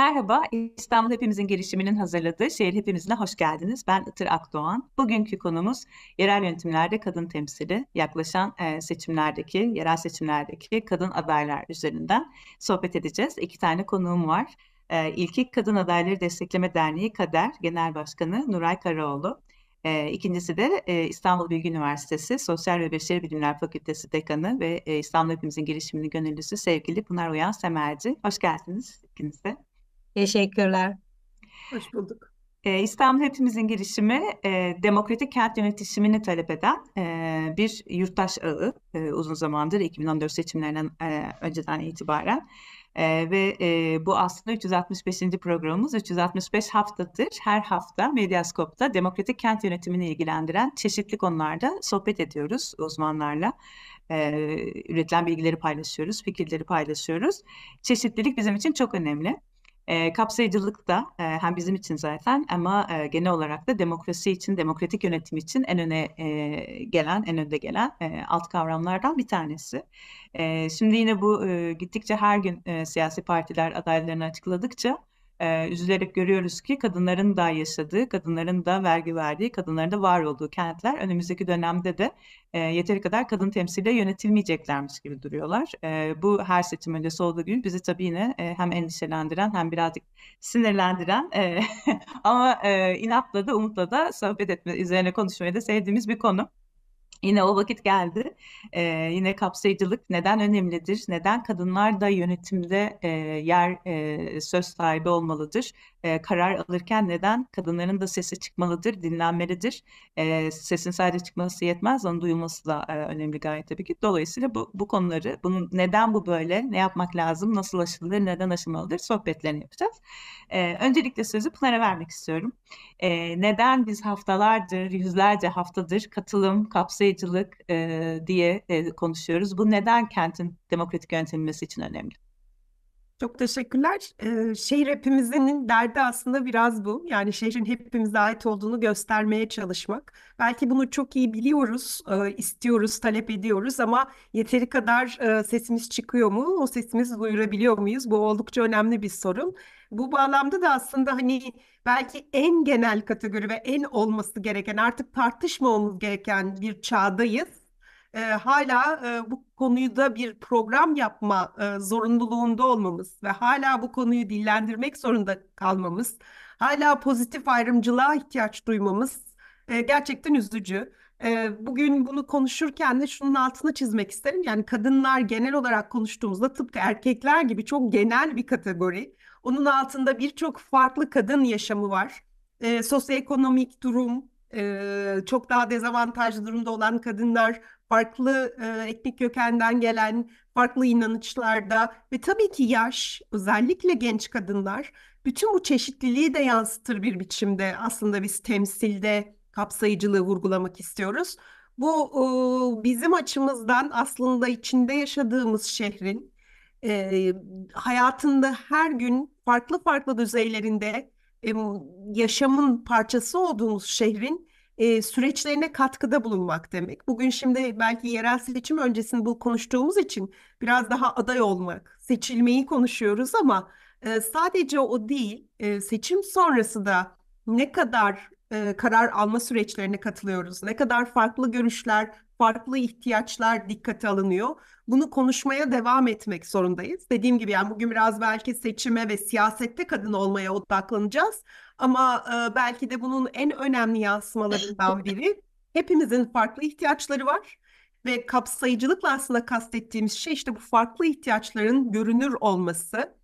Merhaba, İstanbul Hepimizin girişiminin hazırladığı Şehir Hepimizine hoş geldiniz. Ben Itır Akdoğan. Bugünkü konumuz yerel yönetimlerde kadın temsili, yaklaşan e, seçimlerdeki, yerel seçimlerdeki kadın adaylar üzerinden sohbet edeceğiz. İki tane konuğum var. E, İlki Kadın Adayları Destekleme Derneği KADER Genel Başkanı Nuray Karaoğlu. E, ikincisi de e, İstanbul Bilgi Üniversitesi Sosyal ve Beşeri Bilimler Fakültesi Dekanı ve e, İstanbul Hepimizin girişiminin gönüllüsü sevgili Pınar Uyan Semerci. Hoş geldiniz ikiniz de. Teşekkürler. Hoş bulduk. Ee, İstanbul Hepimizin girişimi e, demokratik kent yönetişimini talep eden e, bir yurttaş ağı e, uzun zamandır 2014 seçimlerinden e, önceden itibaren e, ve e, bu aslında 365. programımız 365 haftadır her hafta Medyaskop'ta demokratik kent yönetimini ilgilendiren çeşitli konularda sohbet ediyoruz uzmanlarla. E, üretilen bilgileri paylaşıyoruz, fikirleri paylaşıyoruz. Çeşitlilik bizim için çok önemli. E, kapsayıcılık da e, hem bizim için zaten ama e, genel olarak da demokrasi için, demokratik yönetim için en öne e, gelen, en önde gelen e, alt kavramlardan bir tanesi. E, şimdi yine bu e, gittikçe her gün e, siyasi partiler adaylarını açıkladıkça e, üzülerek görüyoruz ki kadınların da yaşadığı, kadınların da vergi verdiği, kadınların da var olduğu kentler önümüzdeki dönemde de e, yeteri kadar kadın temsiliyle yönetilmeyeceklermiş gibi duruyorlar. E, bu her seçim öncesi olduğu gibi bizi tabii yine e, hem endişelendiren hem birazcık sinirlendiren e, ama e, inatla da umutla da sohbet etme, üzerine konuşmayı da sevdiğimiz bir konu. Yine o vakit geldi. Ee, yine kapsayıcılık neden önemlidir? Neden kadınlar da yönetimde e, yer e, söz sahibi olmalıdır? E, karar alırken neden kadınların da sesi çıkmalıdır, dinlenmelidir? E, sesin sadece çıkması yetmez, onun duyulması da e, önemli gayet tabii ki. Dolayısıyla bu, bu konuları, bunun neden bu böyle, ne yapmak lazım, nasıl aşılır, neden aşılmalıdır sohbetlerini yapacağız. E, öncelikle sözü Pınar'a vermek istiyorum. E, neden biz haftalardır, yüzlerce haftadır katılım, kapsayıcılık, e, diye e, konuşuyoruz. Bu neden kentin demokratik yönetilmesi için önemli? Çok teşekkürler. Ee, şehir hepimizin derdi aslında biraz bu. Yani şehrin hepimize ait olduğunu göstermeye çalışmak. Belki bunu çok iyi biliyoruz, e, istiyoruz, talep ediyoruz ama yeteri kadar e, sesimiz çıkıyor mu? O sesimizi duyurabiliyor muyuz? Bu oldukça önemli bir sorun. Bu bağlamda da aslında hani belki en genel kategori ve en olması gereken artık tartışmamamız gereken bir çağdayız. E, hala e, bu konuyu da bir program yapma e, zorunluluğunda olmamız ve hala bu konuyu dillendirmek zorunda kalmamız, hala pozitif ayrımcılığa ihtiyaç duymamız e, gerçekten üzücü. E, bugün bunu konuşurken de şunun altını çizmek isterim. Yani kadınlar genel olarak konuştuğumuzda tıpkı erkekler gibi çok genel bir kategori. Onun altında birçok farklı kadın yaşamı var. E, sosyoekonomik durum, e, çok daha dezavantajlı durumda olan kadınlar, farklı e, etnik kökenden gelen, farklı inanışlarda ve tabii ki yaş, özellikle genç kadınlar bütün bu çeşitliliği de yansıtır bir biçimde aslında biz temsilde kapsayıcılığı vurgulamak istiyoruz. Bu bizim açımızdan aslında içinde yaşadığımız şehrin e, hayatında her gün farklı farklı düzeylerinde e, yaşamın parçası olduğumuz şehrin e, süreçlerine katkıda bulunmak demek. Bugün şimdi belki yerel seçim öncesinde bu konuştuğumuz için biraz daha aday olmak, seçilmeyi konuşuyoruz ama e, sadece o değil, e, seçim sonrası da ne kadar e, karar alma süreçlerine katılıyoruz, ne kadar farklı görüşler, farklı ihtiyaçlar dikkate alınıyor. Bunu konuşmaya devam etmek zorundayız. Dediğim gibi yani bugün biraz belki seçime ve siyasette kadın olmaya odaklanacağız. Ama e, belki de bunun en önemli yansımalarından biri hepimizin farklı ihtiyaçları var. Ve kapsayıcılıkla aslında kastettiğimiz şey işte bu farklı ihtiyaçların görünür olması.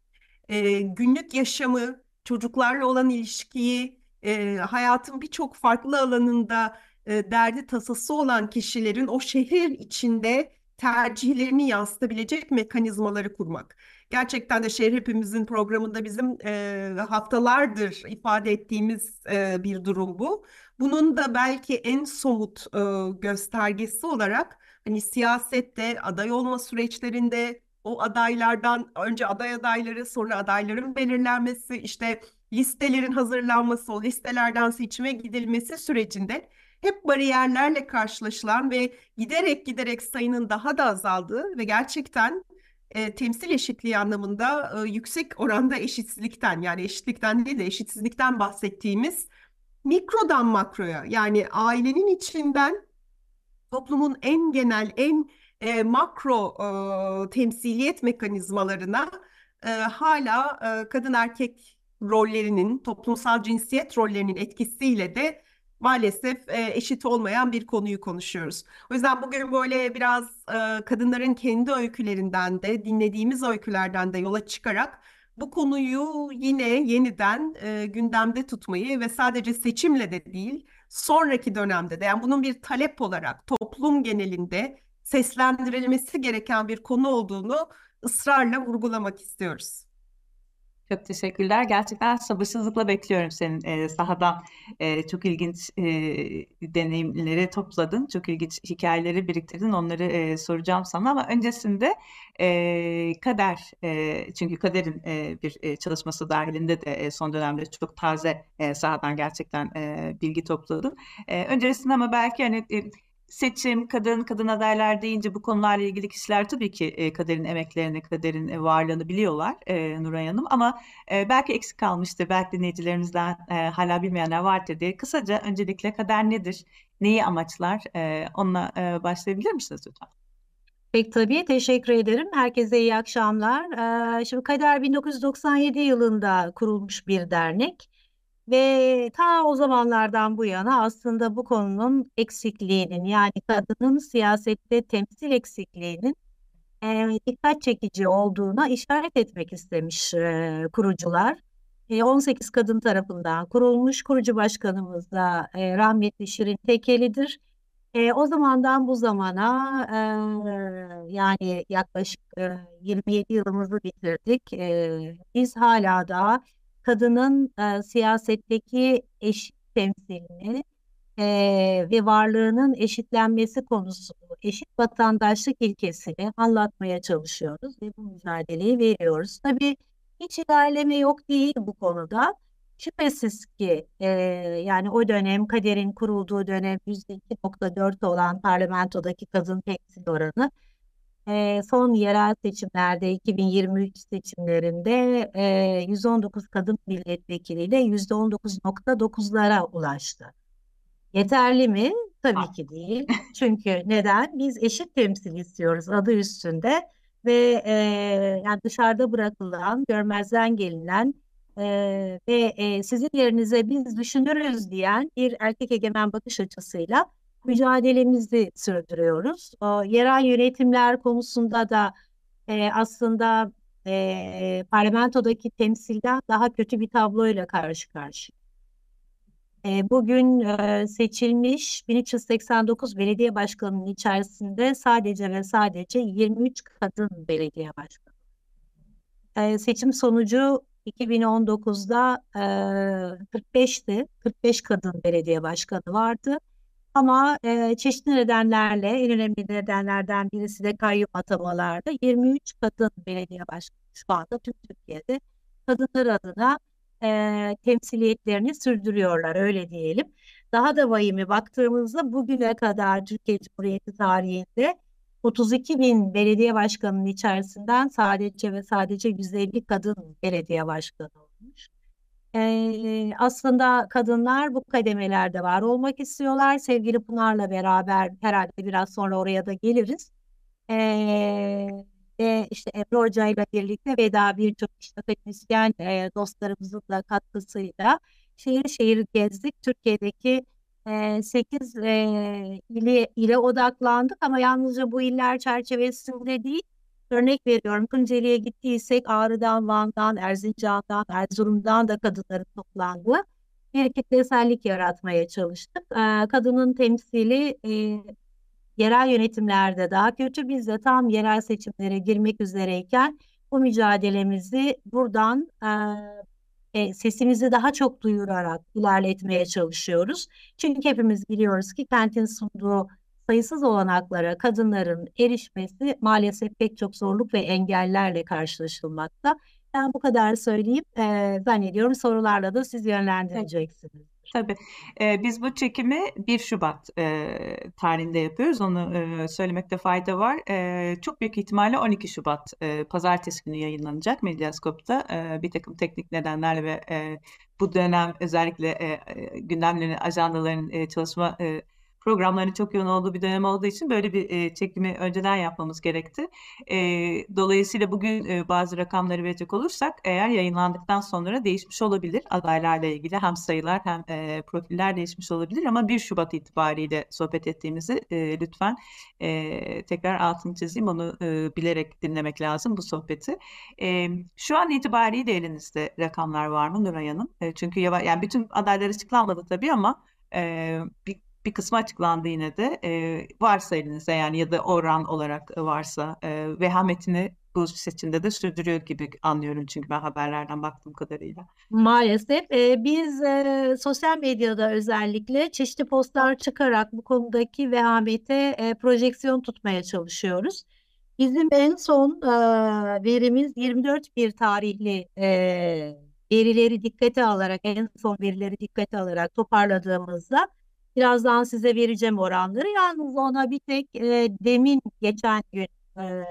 E, günlük yaşamı, çocuklarla olan ilişkiyi, e, hayatın birçok farklı alanında e, derdi tasası olan kişilerin o şehir içinde tercihlerini yansıtabilecek mekanizmaları kurmak. Gerçekten de şehir hepimizin programında bizim e, haftalardır ifade ettiğimiz e, bir durum bu. Bunun da belki en somut e, göstergesi olarak hani siyasette aday olma süreçlerinde o adaylardan önce aday adayları sonra adayların belirlenmesi işte listelerin hazırlanması o listelerden seçime gidilmesi sürecinde hep bariyerlerle karşılaşılan ve giderek giderek sayının daha da azaldığı ve gerçekten e, temsil eşitliği anlamında e, yüksek oranda eşitsizlikten yani eşitlikten değil de eşitsizlikten bahsettiğimiz mikrodan makroya yani ailenin içinden toplumun en genel en e, makro e, temsiliyet mekanizmalarına e, hala e, kadın erkek rollerinin toplumsal cinsiyet rollerinin etkisiyle de maalesef e, eşit olmayan bir konuyu konuşuyoruz. O yüzden bugün böyle biraz e, kadınların kendi öykülerinden de dinlediğimiz öykülerden de yola çıkarak bu konuyu yine yeniden e, gündemde tutmayı ve sadece seçimle de değil sonraki dönemde de yani bunun bir talep olarak toplum genelinde seslendirilmesi gereken bir konu olduğunu ısrarla vurgulamak istiyoruz. Çok teşekkürler. Gerçekten sabırsızlıkla bekliyorum senin e, sahadan e, çok ilginç e, deneyimleri topladın. Çok ilginç hikayeleri biriktirdin. Onları e, soracağım sana ama öncesinde e, kader e, çünkü kaderin e, bir e, çalışması dahilinde de e, son dönemde çok taze e, sahadan gerçekten e, bilgi topladın. E, öncesinde ama belki hani e, seçim, kadın, kadın adaylar deyince bu konularla ilgili kişiler tabii ki e, kaderin emeklerini, kaderin e, varlığını biliyorlar e, Nuray Hanım. Ama e, belki eksik kalmıştır, belki dinleyicilerimizden e, hala bilmeyenler vardır diye. Kısaca öncelikle kader nedir, neyi amaçlar, e, onunla e, başlayabilir misiniz lütfen? Peki tabii teşekkür ederim. Herkese iyi akşamlar. Ee, şimdi Kader 1997 yılında kurulmuş bir dernek. Ve ta o zamanlardan bu yana aslında bu konunun eksikliğinin yani kadının siyasette temsil eksikliğinin e, dikkat çekici olduğuna işaret etmek istemiş e, kurucular. E, 18 kadın tarafından kurulmuş kurucu başkanımız da e, rahmetli Şirin Tekeli'dir. E, o zamandan bu zamana e, yani yaklaşık e, 27 yılımızı bitirdik. E, biz hala da kadının e, siyasetteki eşit temsilini e, ve varlığının eşitlenmesi konusunu, eşit vatandaşlık ilkesini anlatmaya çalışıyoruz ve bu mücadeleyi veriyoruz. Tabii hiç ilerleme yok değil bu konuda. Şüphesiz ki e, yani o dönem kaderin kurulduğu dönem %2.4 olan parlamentodaki kadın temsil oranı e, son yerel seçimlerde 2023 seçimlerinde e, 119 kadın milletvekiliyle %19.9'lara ulaştı. Yeterli mi? Tabii ki değil. Çünkü neden? Biz eşit temsil istiyoruz adı üstünde ve e, yani dışarıda bırakılan, görmezden gelinen e, ve e, sizin yerinize biz düşünürüz diyen bir erkek egemen bakış açısıyla mücadelemizi sürdürüyoruz. O, yerel yönetimler konusunda da e, aslında e, parlamentodaki temsilden daha kötü bir tabloyla karşı karşı. E, bugün e, seçilmiş 1389 belediye başkanının içerisinde sadece ve sadece 23 kadın belediye başkanı. E, seçim sonucu 2019'da e, 45'ti. 45 kadın belediye başkanı vardı. Ama e, çeşitli nedenlerle en önemli nedenlerden birisi de kayyum atamalarda 23 kadın belediye başkanı şu anda tüm Türkiye'de kadınlar adına e, temsiliyetlerini sürdürüyorlar öyle diyelim. Daha da vahimi baktığımızda bugüne kadar Türkiye Cumhuriyeti tarihinde 32 bin belediye başkanının içerisinden sadece ve sadece 150 kadın belediye başkanı olmuş. Ee, aslında kadınlar bu kademelerde var olmak istiyorlar. Sevgili Pınar'la beraber herhalde biraz sonra oraya da geliriz. Ee, ve işte Emre Hoca ile birlikte ve daha birçok işte akademisyen e, dostlarımızın da katkısıyla şehir şehir gezdik. Türkiye'deki e, 8 e, ili, ile odaklandık ama yalnızca bu iller çerçevesinde değil Örnek veriyorum Tunceli'ye gittiysek Ağrı'dan, Van'dan, Erzincan'dan, Erzurum'dan da kadınların toplandığı bir kitlesellik yaratmaya çalıştık. Ee, kadının temsili e, yerel yönetimlerde daha kötü. Biz de tam yerel seçimlere girmek üzereyken bu mücadelemizi buradan e, e, sesimizi daha çok duyurarak ilerletmeye çalışıyoruz. Çünkü hepimiz biliyoruz ki kentin sunduğu sayısız olanaklara kadınların erişmesi maalesef pek çok zorluk ve engellerle karşılaşılmakta. Ben bu kadar söyleyeyim. E, zannediyorum sorularla da siz yönlendireceksiniz. Tabii. Ee, biz bu çekimi 1 Şubat e, tarihinde yapıyoruz. Onu e, söylemekte fayda var. E, çok büyük ihtimalle 12 Şubat e, Pazartesi günü yayınlanacak Medyaskop'ta. E, bir takım teknik nedenlerle ve e, bu dönem özellikle e, gündemlerin, ajandaların e, çalışma e, programların çok yoğun olduğu bir dönem olduğu için böyle bir e, çekimi önceden yapmamız gerekti. E, dolayısıyla bugün e, bazı rakamları verecek olursak eğer yayınlandıktan sonra değişmiş olabilir adaylarla ilgili hem sayılar hem e, profiller değişmiş olabilir ama 1 Şubat itibariyle sohbet ettiğimizi e, lütfen e, tekrar altını çizeyim onu e, bilerek dinlemek lazım bu sohbeti. E, şu an itibariyle elinizde rakamlar var mı Nuray Hanım? E, çünkü yani bütün adaylar açıklanmadı tabii ama e, bir bir kısmı açıklandı yine de. E, varsa elinizde yani ya da oran olarak varsa e, vehametini bu seçimde de sürdürüyor gibi anlıyorum çünkü ben haberlerden baktığım kadarıyla. Maalesef e, biz e, sosyal medyada özellikle çeşitli postlar çıkarak bu konudaki vehamete e, projeksiyon tutmaya çalışıyoruz. Bizim en son e, verimiz 24 bir tarihli e, verileri dikkate alarak en son verileri dikkate alarak toparladığımızda Birazdan size vereceğim oranları. Yalnız ona bir tek e, demin geçen gün e,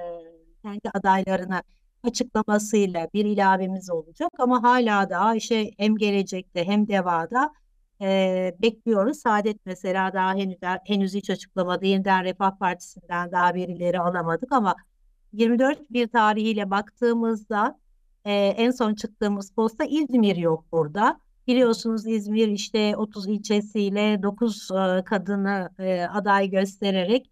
kendi adaylarını açıklamasıyla bir ilavemiz olacak. Ama hala daha işte hem gelecekte hem devada e, bekliyoruz. Saadet mesela daha henüz, henüz hiç açıklamadı. Yeniden Refah Partisi'nden daha verileri alamadık ama 24 bir tarihiyle baktığımızda e, en son çıktığımız posta İzmir yok burada. Biliyorsunuz İzmir işte 30 ilçesiyle 9 e, kadını e, aday göstererek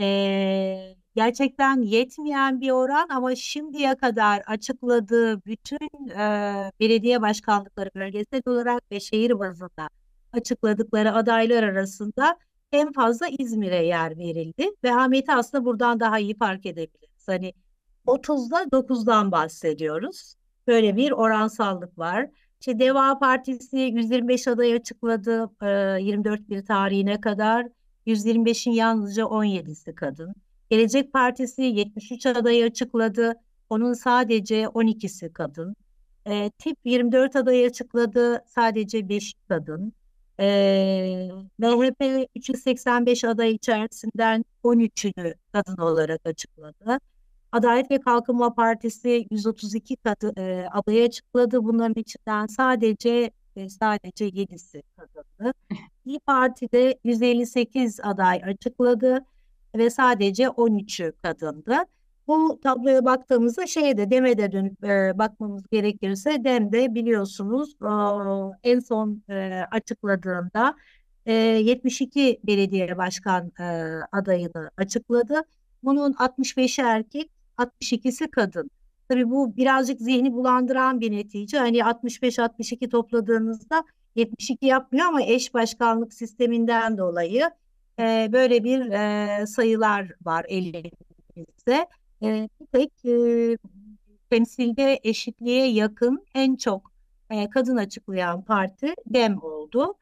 e, gerçekten yetmeyen bir oran ama şimdiye kadar açıkladığı bütün e, belediye başkanlıkları bölgesel olarak ve şehir bazında açıkladıkları adaylar arasında en fazla İzmir'e yer verildi ve Ahmet'i aslında buradan daha iyi fark edebiliriz. Hani 30'da 9'dan bahsediyoruz. Böyle bir oransallık var. İşte Deva Partisi 125 aday açıkladı 24 bir tarihine kadar. 125'in yalnızca 17'si kadın. Gelecek Partisi 73 adayı açıkladı. Onun sadece 12'si kadın. E, tip 24 adayı açıkladı. Sadece 5 kadın. E, MHP 385 aday içerisinden 13'ünü kadın olarak açıkladı. Adalet ve Kalkınma Partisi 132 katı e, aday açıkladı. Bunların içinden sadece e, sadece 7'si kadındı. İyi Parti'de 158 aday açıkladı ve sadece 13'ü kadındı. Bu tabloya baktığımızda şeye de DEM'e de dönüp e, bakmamız gerekirse DEM de biliyorsunuz e, en son e, açıkladığında e, 72 belediye başkan e, adayını açıkladı. Bunun 65'i erkek, 62'si kadın. Tabii bu birazcık zihni bulandıran bir netice. Hani 65-62 topladığınızda 72 yapmıyor ama eş başkanlık sisteminden dolayı e, böyle bir e, sayılar var elimizde. E, bir tek e, temsilde eşitliğe yakın en çok e, kadın açıklayan parti DEM oldu.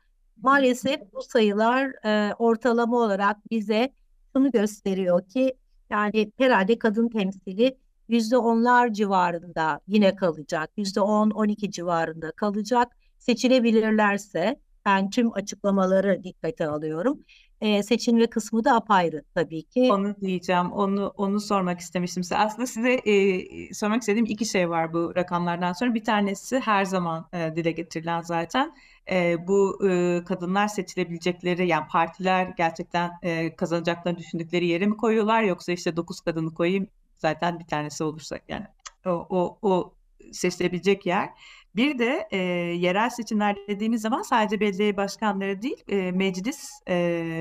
Maalesef bu sayılar e, ortalama olarak bize şunu gösteriyor ki yani herhalde kadın temsili yüzde onlar civarında yine kalacak. Yüzde on, on iki civarında kalacak. Seçilebilirlerse ben tüm açıklamaları dikkate alıyorum. Ee, seçilme kısmı da apayrı tabii ki. Onu diyeceğim, onu onu sormak istemiştim size. Aslında size e, sormak istediğim iki şey var bu rakamlardan sonra. Bir tanesi her zaman e, dile getirilen zaten e, bu e, kadınlar seçilebilecekleri yani partiler gerçekten e, kazanacaklarını düşündükleri yere mi koyuyorlar yoksa işte dokuz kadını koyayım zaten bir tanesi olursa yani o, o, o seçilebilecek yer. Bir de e, yerel seçimler dediğimiz zaman sadece belediye başkanları değil e, meclis e,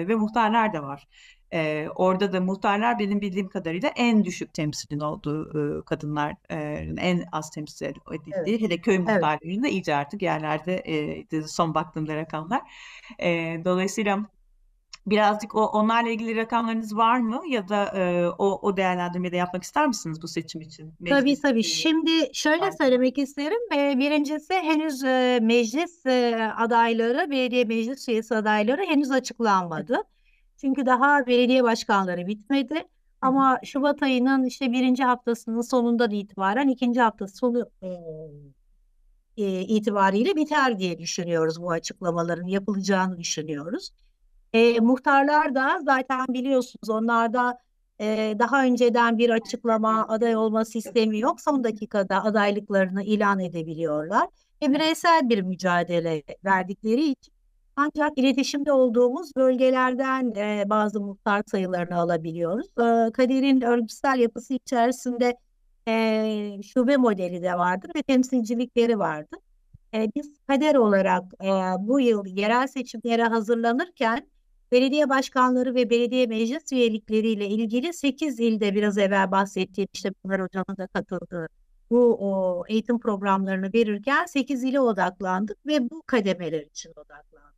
ve muhtarlar da var. E, orada da muhtarlar benim bildiğim kadarıyla en düşük temsilin olduğu e, kadınlar e, en az temsil edildiği. Evet. Hele köy muhtarlarında evet. iyice artık yerlerde e, son baktığımda rakamlar. E, dolayısıyla birazcık o onlarla ilgili rakamlarınız var mı ya da e, o o değerlendirmeyi de yapmak ister misiniz bu seçim için? Meclis tabii tabii. Şimdi şöyle var. söylemek isterim. E, birincisi henüz e, meclis e, adayları, belediye meclis üyesi adayları henüz açıklanmadı. Çünkü daha belediye başkanları bitmedi. Ama Şubat ayının işte birinci haftasının sonundan itibaren ikinci hafta sonu e, itibariyle biter diye düşünüyoruz bu açıklamaların yapılacağını düşünüyoruz. E, muhtarlar da zaten biliyorsunuz onlarda e, daha önceden bir açıklama aday olma sistemi yok. Son dakikada adaylıklarını ilan edebiliyorlar. Ve bireysel bir mücadele verdikleri için ancak iletişimde olduğumuz bölgelerden e, bazı muhtar sayılarını alabiliyoruz. E, Kader'in örgütsel yapısı içerisinde e, şube modeli de vardır ve temsilcilikleri vardır. E, biz Kader olarak e, bu yıl yerel seçimlere hazırlanırken belediye başkanları ve belediye meclis üyelikleriyle ilgili 8 ilde biraz evvel bahsettiğim işte Pınar Hocam'ın da katıldığı bu o, eğitim programlarını verirken 8 ile odaklandık ve bu kademeler için odaklandık.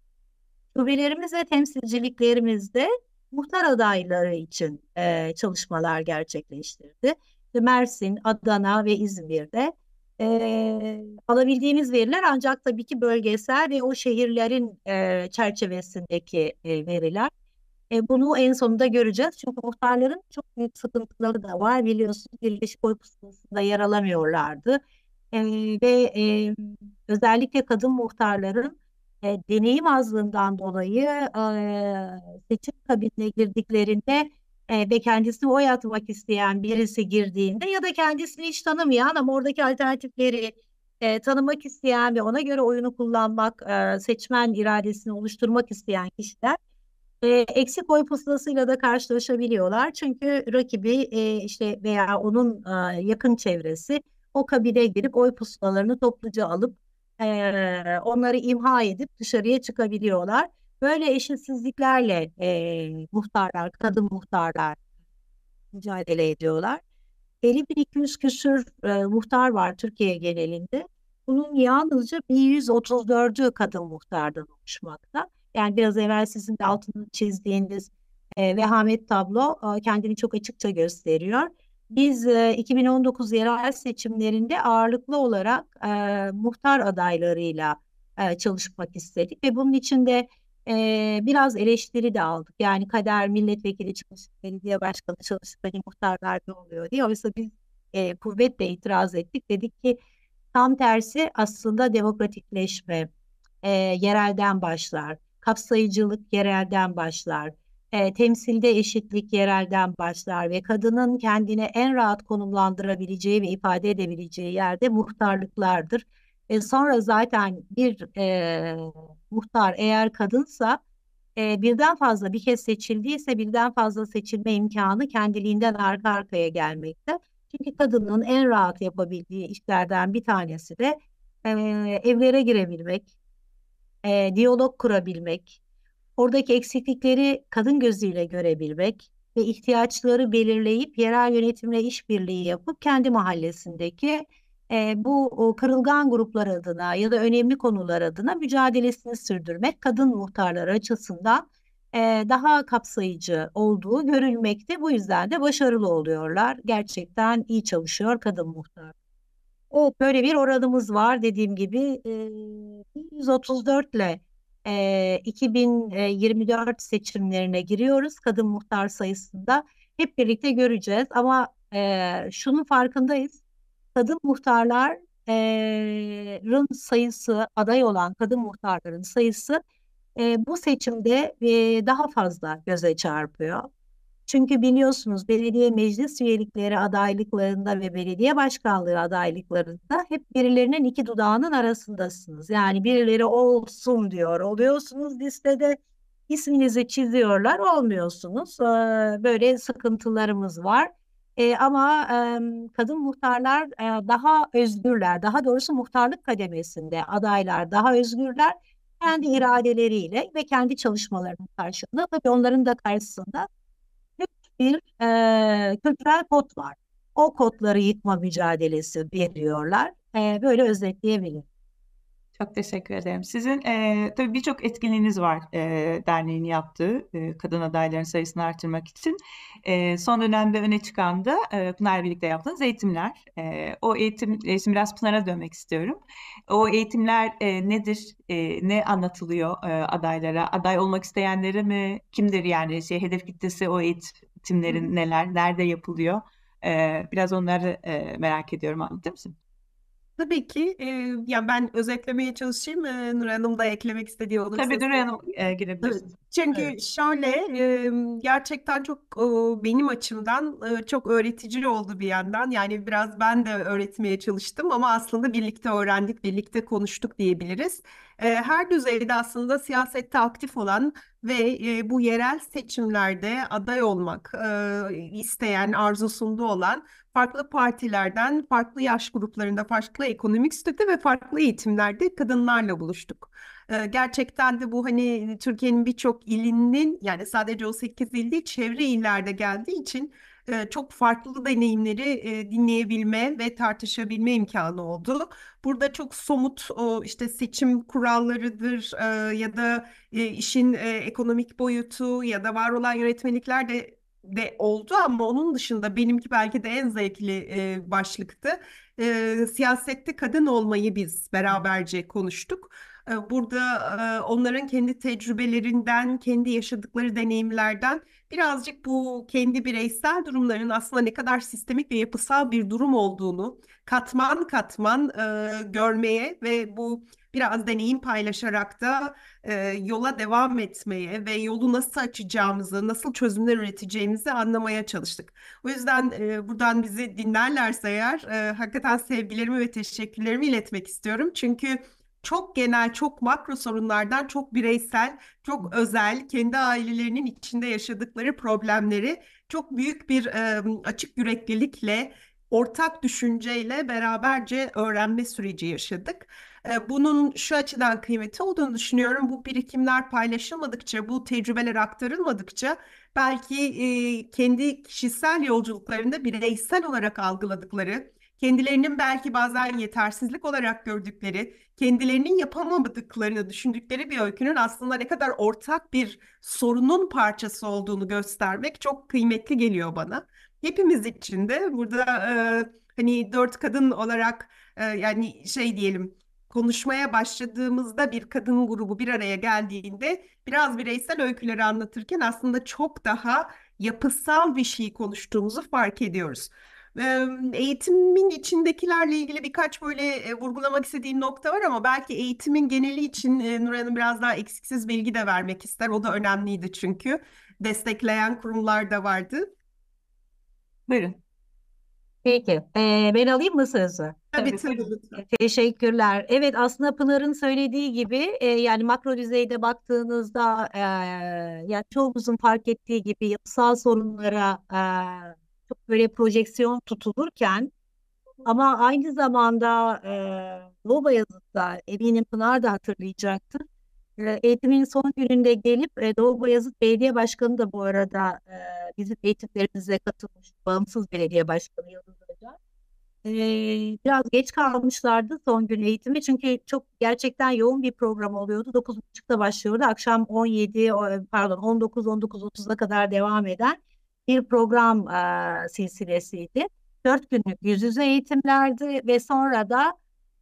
Şubelerimiz ve temsilciliklerimizde muhtar adayları için e, çalışmalar gerçekleştirdi. Mersin, Adana ve İzmir'de e, alabildiğimiz veriler ancak tabii ki bölgesel ve o şehirlerin e, çerçevesindeki e, veriler. E, bunu en sonunda göreceğiz. Çünkü muhtarların çok büyük sıkıntıları da var. Biliyorsunuz Birleşik Oy Pusulası'nda yer alamıyorlardı. E, ve e, özellikle kadın muhtarların e, deneyim azlığından dolayı e, seçim kabinine girdiklerinde e, ve kendisine oy atmak isteyen birisi girdiğinde ya da kendisini hiç tanımayan ama oradaki alternatifleri e, tanımak isteyen ve ona göre oyunu kullanmak, e, seçmen iradesini oluşturmak isteyen kişiler e, eksik oy pusulasıyla da karşılaşabiliyorlar. Çünkü rakibi e, işte veya onun e, yakın çevresi o kabine girip oy pusulalarını topluca alıp e, onları imha edip dışarıya çıkabiliyorlar. Böyle eşitsizliklerle e, muhtarlar, kadın muhtarlar mücadele ediyorlar. 50.200 küsür e, muhtar var Türkiye genelinde. Bunun yalnızca 1134'ü kadın muhtardan oluşmakta. Yani biraz evvel sizin de altını çizdiğiniz e, vehamet tablo e, kendini çok açıkça gösteriyor. Biz e, 2019 yerel seçimlerinde ağırlıklı olarak e, muhtar adaylarıyla e, çalışmak istedik ve bunun için de e, biraz eleştiri de aldık. Yani kader milletvekili çalışıp belediye başkanı çalışıp hani muhtarlar ne oluyor diye. Oysa biz e, kuvvetle itiraz ettik. Dedik ki tam tersi aslında demokratikleşme e, yerelden başlar. Kapsayıcılık yerelden başlar. E, temsilde eşitlik yerelden başlar ve kadının kendine en rahat konumlandırabileceği ve ifade edebileceği yerde muhtarlıklardır. E, sonra zaten bir e, muhtar eğer kadınsa e, birden fazla bir kez seçildiyse birden fazla seçilme imkanı kendiliğinden arka arkaya gelmekte. Çünkü kadının en rahat yapabildiği işlerden bir tanesi de e, evlere girebilmek, e, diyalog kurabilmek, oradaki eksiklikleri kadın gözüyle görebilmek ve ihtiyaçları belirleyip yerel yönetimle işbirliği yapıp kendi mahallesindeki e, bu o, kırılgan gruplar adına ya da önemli konular adına mücadelesini sürdürmek kadın muhtarlar açısından e, daha kapsayıcı olduğu görülmekte. Bu yüzden de başarılı oluyorlar. Gerçekten iyi çalışıyor kadın muhtar. Evet, böyle bir oranımız var dediğim gibi e, 134 ile e, 2024 seçimlerine giriyoruz kadın muhtar sayısında. Hep birlikte göreceğiz ama e, şunun farkındayız kadın muhtarların sayısı, aday olan kadın muhtarların sayısı e, bu seçimde e, daha fazla göze çarpıyor. Çünkü biliyorsunuz belediye meclis üyelikleri adaylıklarında ve belediye başkanlığı adaylıklarında hep birilerinin iki dudağının arasındasınız. Yani birileri olsun diyor, oluyorsunuz listede isminizi çiziyorlar, olmuyorsunuz. Böyle sıkıntılarımız var. E, ama e, kadın muhtarlar e, daha özgürler. Daha doğrusu muhtarlık kademesinde adaylar daha özgürler. Kendi iradeleriyle ve kendi çalışmalarının karşılığında tabii onların da karşısında bir e, kültürel kod var. O kodları yıkma mücadelesi veriyorlar. E, böyle özetleyebilirim. Çok teşekkür ederim. Sizin e, tabii birçok etkinliğiniz var e, derneğin yaptığı e, kadın adayların sayısını artırmak için. E, son dönemde öne çıkan da e, Pınar'la birlikte yaptığınız eğitimler. E, o eğitim, e, şimdi biraz Pınar'a dönmek istiyorum. O eğitimler e, nedir? E, ne anlatılıyor e, adaylara? Aday olmak isteyenlere mi? Kimdir yani şey hedef kitlesi o eğitimlerin neler? Nerede yapılıyor? E, biraz onları e, merak ediyorum anlatır mısın? Tabii ki. E, yani ben özetlemeye çalışayım. E, Nur Hanım da eklemek istediği olursa. Tabii Nur Hanım e, girebilirsiniz. Çünkü Evet. şöyle e, gerçekten çok e, benim açımdan e, çok öğretici oldu bir yandan. Yani biraz ben de öğretmeye çalıştım ama aslında birlikte öğrendik, birlikte konuştuk diyebiliriz. E, her düzeyde aslında siyasette aktif olan ve e, bu yerel seçimlerde aday olmak e, isteyen, arzusunda olan farklı partilerden, farklı yaş gruplarında, farklı ekonomik statü ve farklı eğitimlerde kadınlarla buluştuk. Ee, Gerçekten de bu hani Türkiye'nin birçok ilinin yani sadece o 8 il değil çevre illerde geldiği için e, çok farklı deneyimleri e, dinleyebilme ve tartışabilme imkanı oldu. Burada çok somut işte seçim kurallarıdır e, ya da işin ekonomik boyutu ya da var olan yönetmelikler de de oldu ama onun dışında benimki belki de en zevkli başlıktı. Siyasette kadın olmayı biz beraberce konuştuk. Burada onların kendi tecrübelerinden, kendi yaşadıkları deneyimlerden birazcık bu kendi bireysel durumların aslında ne kadar sistemik ve yapısal bir durum olduğunu katman katman görmeye ve bu biraz deneyim paylaşarak da yola devam etmeye ve yolu nasıl açacağımızı, nasıl çözümler üreteceğimizi anlamaya çalıştık. O yüzden buradan bizi dinlerlerse eğer hakikaten sevgilerimi ve teşekkürlerimi iletmek istiyorum. Çünkü çok genel, çok makro sorunlardan çok bireysel, çok özel, kendi ailelerinin içinde yaşadıkları problemleri çok büyük bir e, açık yüreklilikle, ortak düşünceyle beraberce öğrenme süreci yaşadık. E, bunun şu açıdan kıymeti olduğunu düşünüyorum. Bu birikimler paylaşılmadıkça, bu tecrübeler aktarılmadıkça belki e, kendi kişisel yolculuklarında bireysel olarak algıladıkları, kendilerinin belki bazen yetersizlik olarak gördükleri, kendilerinin yapamadıklarını düşündükleri bir öykünün aslında ne kadar ortak bir sorunun parçası olduğunu göstermek çok kıymetli geliyor bana. Hepimiz için de burada e, hani dört kadın olarak e, yani şey diyelim konuşmaya başladığımızda bir kadın grubu bir araya geldiğinde biraz bireysel öyküleri anlatırken aslında çok daha yapısal bir şey konuştuğumuzu fark ediyoruz. Eğitimin içindekilerle ilgili birkaç böyle e, vurgulamak istediğim nokta var ama belki eğitimin geneli için e, Nur Hanım biraz daha eksiksiz bilgi de vermek ister. O da önemliydi çünkü. Destekleyen kurumlar da vardı. Buyurun. Peki, e, ben alayım mı sözü? Tabii Tabii, tabii. Teşekkürler. Evet aslında Pınar'ın söylediği gibi e, yani makro düzeyde baktığınızda e, yani çoğumuzun fark ettiği gibi yapısal sorunlara e, böyle projeksiyon tutulurken ama aynı zamanda e, Doğu Bayazıt'ta eminim Pınar da hatırlayacaktır. E, eğitimin son gününde gelip e, Doğu Bayazıt Belediye Başkanı da bu arada e, bizim eğitimlerimize katılmış bağımsız belediye başkanı Yıldız Öcal. Ee, biraz geç kalmışlardı son gün eğitimi çünkü çok gerçekten yoğun bir program oluyordu. 9.30'da başlıyordu. Akşam 17 o- pardon 19 19.30'a kadar devam eden bir program e, silsilesiydi. 4 günlük yüz yüze eğitimlerdi ve sonra da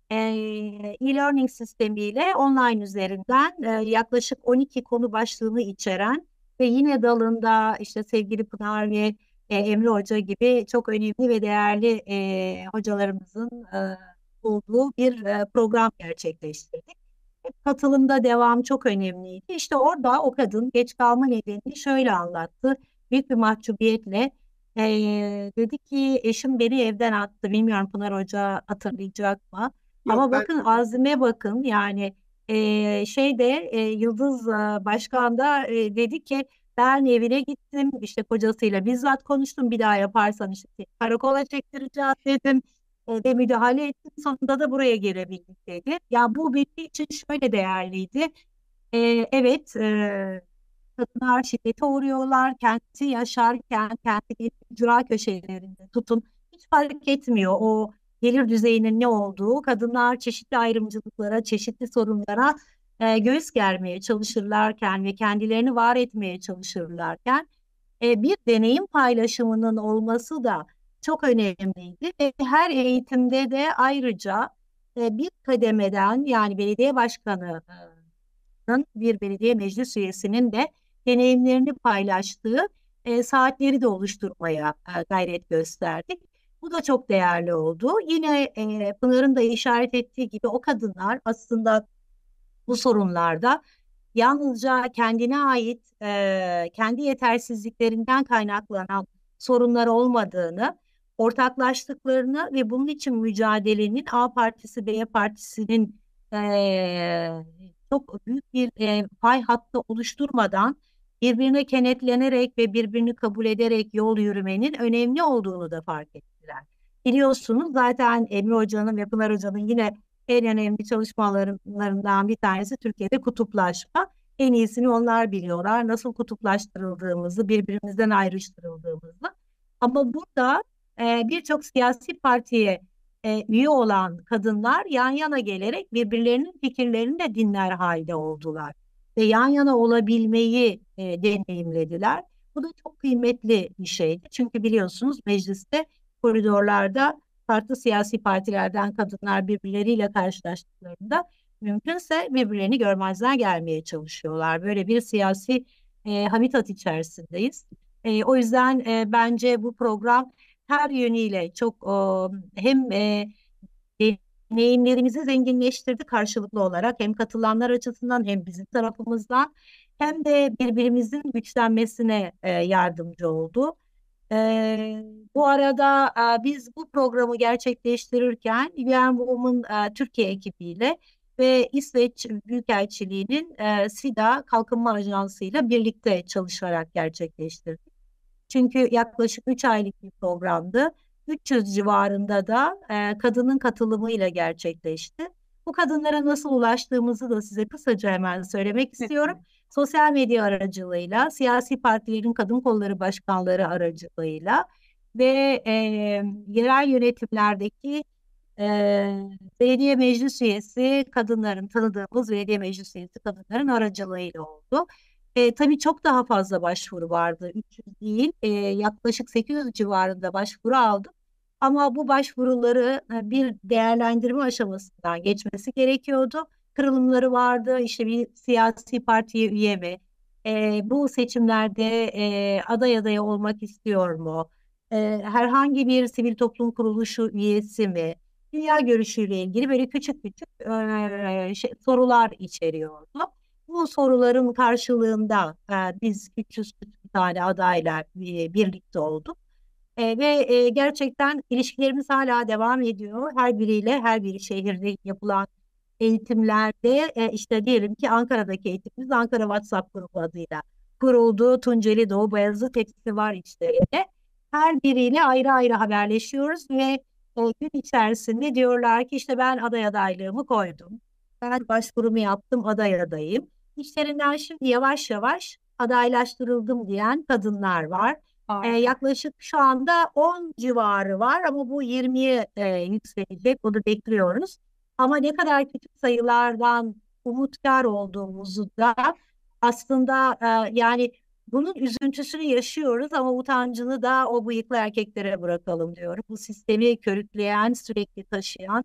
e-learning sistemiyle online üzerinden e, yaklaşık 12 konu başlığını içeren ve yine dalında işte sevgili Pınar ve e, Emre Hoca gibi çok önemli ve değerli e, hocalarımızın e, olduğu bir e, program gerçekleştirdik. Hep Katılımda devam çok önemliydi. İşte orada o kadın geç kalma nedenini şöyle anlattı. Büyük bir mahcubiyetle e, dedi ki eşim beni evden attı. Bilmiyorum Pınar Hoca hatırlayacak mı? Ama Yok ben bakın azime bakın yani e, şeyde e, Yıldız e, Başkan da e, dedi ki ben evine gittim işte kocasıyla bizzat konuştum bir daha yaparsan işte karakola çektireceğiz dedim e, ve müdahale ettim sonunda da buraya gelebildik dedi. Ya bu benim için şöyle değerliydi. E, evet e, kadınlar şiddete uğruyorlar. Kendi yaşarken kendi ücra köşelerinde tutun. Hiç fark etmiyor o gelir düzeyinin ne olduğu. Kadınlar çeşitli ayrımcılıklara çeşitli sorunlara e, göğüs germeye çalışırlarken ve kendilerini var etmeye çalışırlarken e, bir deneyim paylaşımının olması da çok önemliydi. Ve her eğitimde de ayrıca e, bir kademeden yani belediye başkanının bir belediye meclis üyesinin de deneyimlerini paylaştığı e, saatleri de oluşturmaya e, gayret gösterdik. Bu da çok değerli oldu. Yine e, Pınar'ın da işaret ettiği gibi o kadınlar aslında bu sorunlarda yalnızca kendine ait e, kendi yetersizliklerinden kaynaklanan sorunlar olmadığını, ortaklaştıklarını ve bunun için mücadelenin A partisi, B partisinin e, çok büyük bir e, pay hattı oluşturmadan birbirine kenetlenerek ve birbirini kabul ederek yol yürümenin önemli olduğunu da fark ettiler. Biliyorsunuz zaten Emre Hoca'nın ve Pınar Hoca'nın yine en önemli çalışmalarından bir tanesi Türkiye'de kutuplaşma. En iyisini onlar biliyorlar. Nasıl kutuplaştırıldığımızı, birbirimizden ayrıştırıldığımızı. Ama burada e, birçok siyasi partiye e, üye olan kadınlar yan yana gelerek birbirlerinin fikirlerini de dinler halde oldular. Ve yan yana olabilmeyi e, deneyimlediler. Bu da çok kıymetli bir şeydi. Çünkü biliyorsunuz mecliste koridorlarda farklı siyasi partilerden kadınlar birbirleriyle karşılaştıklarında mümkünse birbirlerini görmezden gelmeye çalışıyorlar. Böyle bir siyasi e, habitat içerisindeyiz. E, o yüzden e, bence bu program her yönüyle çok o, hem e, deneyimlerimizi zenginleştirdi karşılıklı olarak hem katılanlar açısından hem bizim tarafımızdan hem de birbirimizin güçlenmesine e, yardımcı oldu. E, bu arada e, biz bu programı gerçekleştirirken UN Women e, Türkiye ekibiyle ve İsveç Büyükelçiliği'nin e, SIDA Kalkınma Ajansı ile birlikte çalışarak gerçekleştirdik. Çünkü yaklaşık 3 aylık bir programdı. 300 civarında da e, kadının katılımıyla gerçekleşti. Bu kadınlara nasıl ulaştığımızı da size kısaca hemen söylemek istiyorum. Sosyal medya aracılığıyla, siyasi partilerin kadın kolları başkanları aracılığıyla ve e, yerel yönetimlerdeki e, belediye meclis üyesi kadınların tanıdığımız belediye meclis üyesi kadınların aracılığıyla oldu. E, tabii çok daha fazla başvuru vardı. 300 değil, e, yaklaşık 800 civarında başvuru aldım. Ama bu başvuruları bir değerlendirme aşamasından geçmesi gerekiyordu. Kırılımları vardı, işte bir siyasi partiye üye mi? E, bu seçimlerde e, aday adaya olmak istiyor mu? E, herhangi bir sivil toplum kuruluşu üyesi mi? Dünya görüşüyle ilgili böyle küçük küçük e, şey, sorular içeriyordu. Bu soruların karşılığında e, biz 300 tane adayla e, birlikte olduk. E, ve e, gerçekten ilişkilerimiz hala devam ediyor. Her biriyle her bir şehirde yapılan eğitimlerde e, işte diyelim ki Ankara'daki eğitimimiz Ankara WhatsApp grubu adıyla kuruldu. Tunceli Doğu Bayazıt hepsi var işte. Her biriyle ayrı ayrı haberleşiyoruz ve e, gün içerisinde diyorlar ki işte ben aday adaylığımı koydum. Ben başvurumu yaptım aday adayım. İşlerinden şimdi yavaş yavaş adaylaştırıldım diyen kadınlar var. E, yaklaşık şu anda 10 civarı var ama bu 20'ye e, yükselecek. Bunu bekliyoruz. Ama ne kadar küçük sayılardan umutkar olduğumuzu da aslında e, yani bunun üzüntüsünü yaşıyoruz ama utancını da o bıyıklı erkeklere bırakalım diyorum. Bu sistemi körükleyen, sürekli taşıyan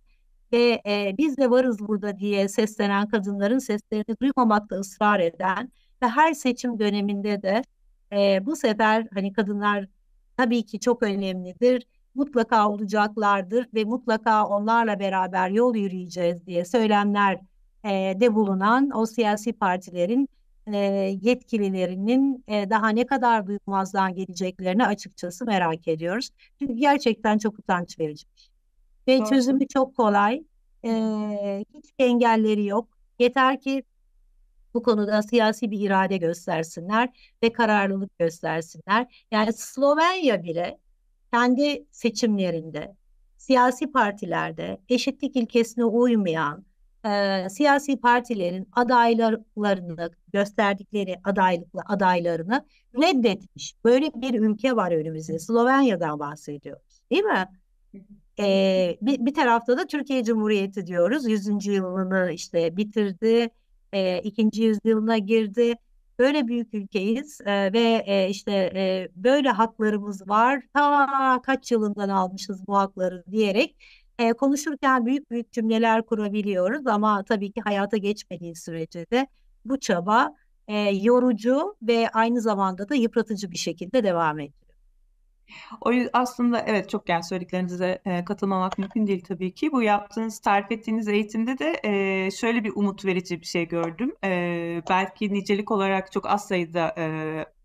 ve e, biz de varız burada diye seslenen kadınların seslerini duymamakta ısrar eden ve her seçim döneminde de e, bu sefer hani kadınlar tabii ki çok önemlidir. Mutlaka olacaklardır ve mutlaka onlarla beraber yol yürüyeceğiz diye söylemler e, de bulunan o siyasi partilerin e, yetkililerinin e, daha ne kadar duymazdan geleceklerini açıkçası merak ediyoruz. Çünkü gerçekten çok utanç verici. Ve Doğru. çözümü çok kolay. E, hiçbir engelleri yok. Yeter ki bu konuda siyasi bir irade göstersinler ve kararlılık göstersinler. Yani Slovenya bile kendi seçimlerinde, siyasi partilerde eşitlik ilkesine uymayan e, siyasi partilerin adaylarını gösterdikleri adaylıklı adaylarını reddetmiş. Böyle bir ülke var önümüzde. Slovenya'dan bahsediyoruz, değil mi? E, bir, bir tarafta da Türkiye Cumhuriyeti diyoruz. 100. yılını işte bitirdi e, ikinci yüzyılına girdi. Böyle büyük ülkeyiz e, ve e, işte e, böyle haklarımız var. Ta kaç yılından almışız bu hakları diyerek e, konuşurken büyük büyük cümleler kurabiliyoruz ama tabii ki hayata geçmediği sürece de bu çaba e, yorucu ve aynı zamanda da yıpratıcı bir şekilde devam ediyor. O yüzden aslında evet çok yani söylediklerinize e, katılmamak mümkün değil tabii ki. Bu yaptığınız, tarif ettiğiniz eğitimde de e, şöyle bir umut verici bir şey gördüm. E, belki nicelik olarak çok az sayıda e,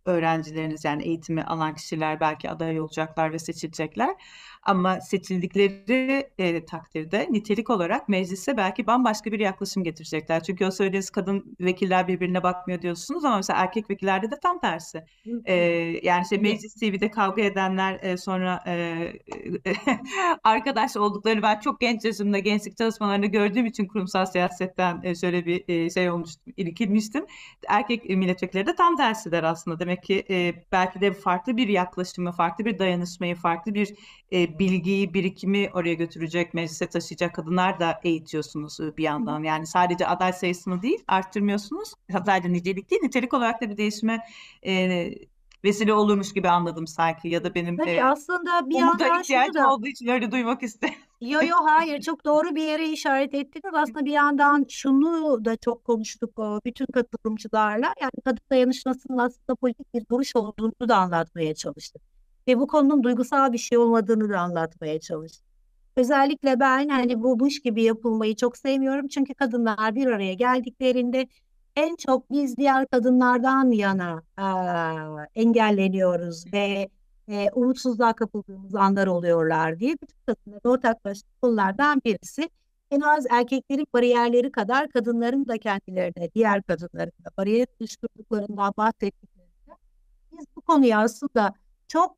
öğrencileriniz yani eğitimi alan kişiler belki aday olacaklar ve seçilecekler. Ama seçildikleri e, takdirde nitelik olarak meclise belki bambaşka bir yaklaşım getirecekler. Çünkü o söylediğiniz kadın vekiller birbirine bakmıyor diyorsunuz ama mesela erkek vekillerde de tam tersi. E, yani işte meclis TV'de kavga edenler e, sonra e, arkadaş olduklarını ben çok genç yaşımda gençlik çalışmalarını gördüğüm için kurumsal siyasetten e, şöyle bir e, şey olmuştum, irkilmiştim. Erkek milletvekilleri de tam tersiler aslında. Demek ki e, belki de farklı bir yaklaşımı, farklı bir dayanışmayı, farklı bir e, bilgiyi, birikimi oraya götürecek, meclise taşıyacak kadınlar da eğitiyorsunuz bir yandan. Yani sadece aday sayısını değil, arttırmıyorsunuz. Sadece nicelik değil, nitelik olarak da bir değişime e, vesile olurmuş gibi anladım sanki ya da benim Tabii e, aslında bir yandan ihtiyacım da olduğu için öyle duymak istedim. Yo yo hayır çok doğru bir yere işaret ettiniz. Aslında bir yandan şunu da çok konuştuk bütün katılımcılarla. Yani kadın dayanışmasının aslında politik bir duruş olduğunu da anlatmaya çalıştık. Ve bu konunun duygusal bir şey olmadığını da anlatmaya çalıştık. Özellikle ben hani bu buş gibi yapılmayı çok sevmiyorum. Çünkü kadınlar bir araya geldiklerinde en çok biz diğer kadınlardan yana eee, engelleniyoruz ve e, umutsuzluğa kapıldığımız anlar oluyorlar diye bütün kadınların ortaklaştığı konulardan birisi en az erkeklerin bariyerleri kadar kadınların da kendilerine, diğer kadınların da bariyer oluşturduklarından bahsettiklerinde biz bu konuya aslında çok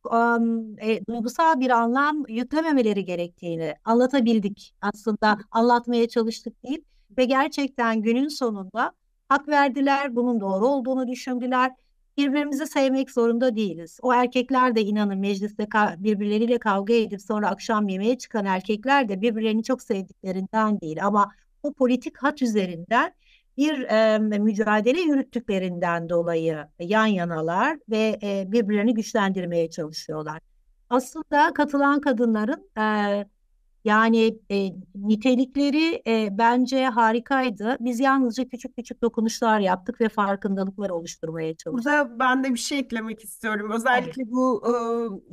e, duygusal bir anlam yüklememeleri gerektiğini anlatabildik. Aslında anlatmaya çalıştık değil ve gerçekten günün sonunda hak verdiler, bunun doğru olduğunu düşündüler birbirimizi sevmek zorunda değiliz. O erkekler de inanın mecliste birbirleriyle kavga edip sonra akşam yemeğe çıkan erkekler de birbirlerini çok sevdiklerinden değil. Ama o politik hat üzerinden bir e, mücadele yürüttüklerinden dolayı yan yanalar ve e, birbirlerini güçlendirmeye çalışıyorlar. Aslında katılan kadınların e, yani e, nitelikleri e, bence harikaydı. Biz yalnızca küçük küçük dokunuşlar yaptık ve farkındalıklar oluşturmaya çalıştık. Burada ben de bir şey eklemek istiyorum. Özellikle bu e,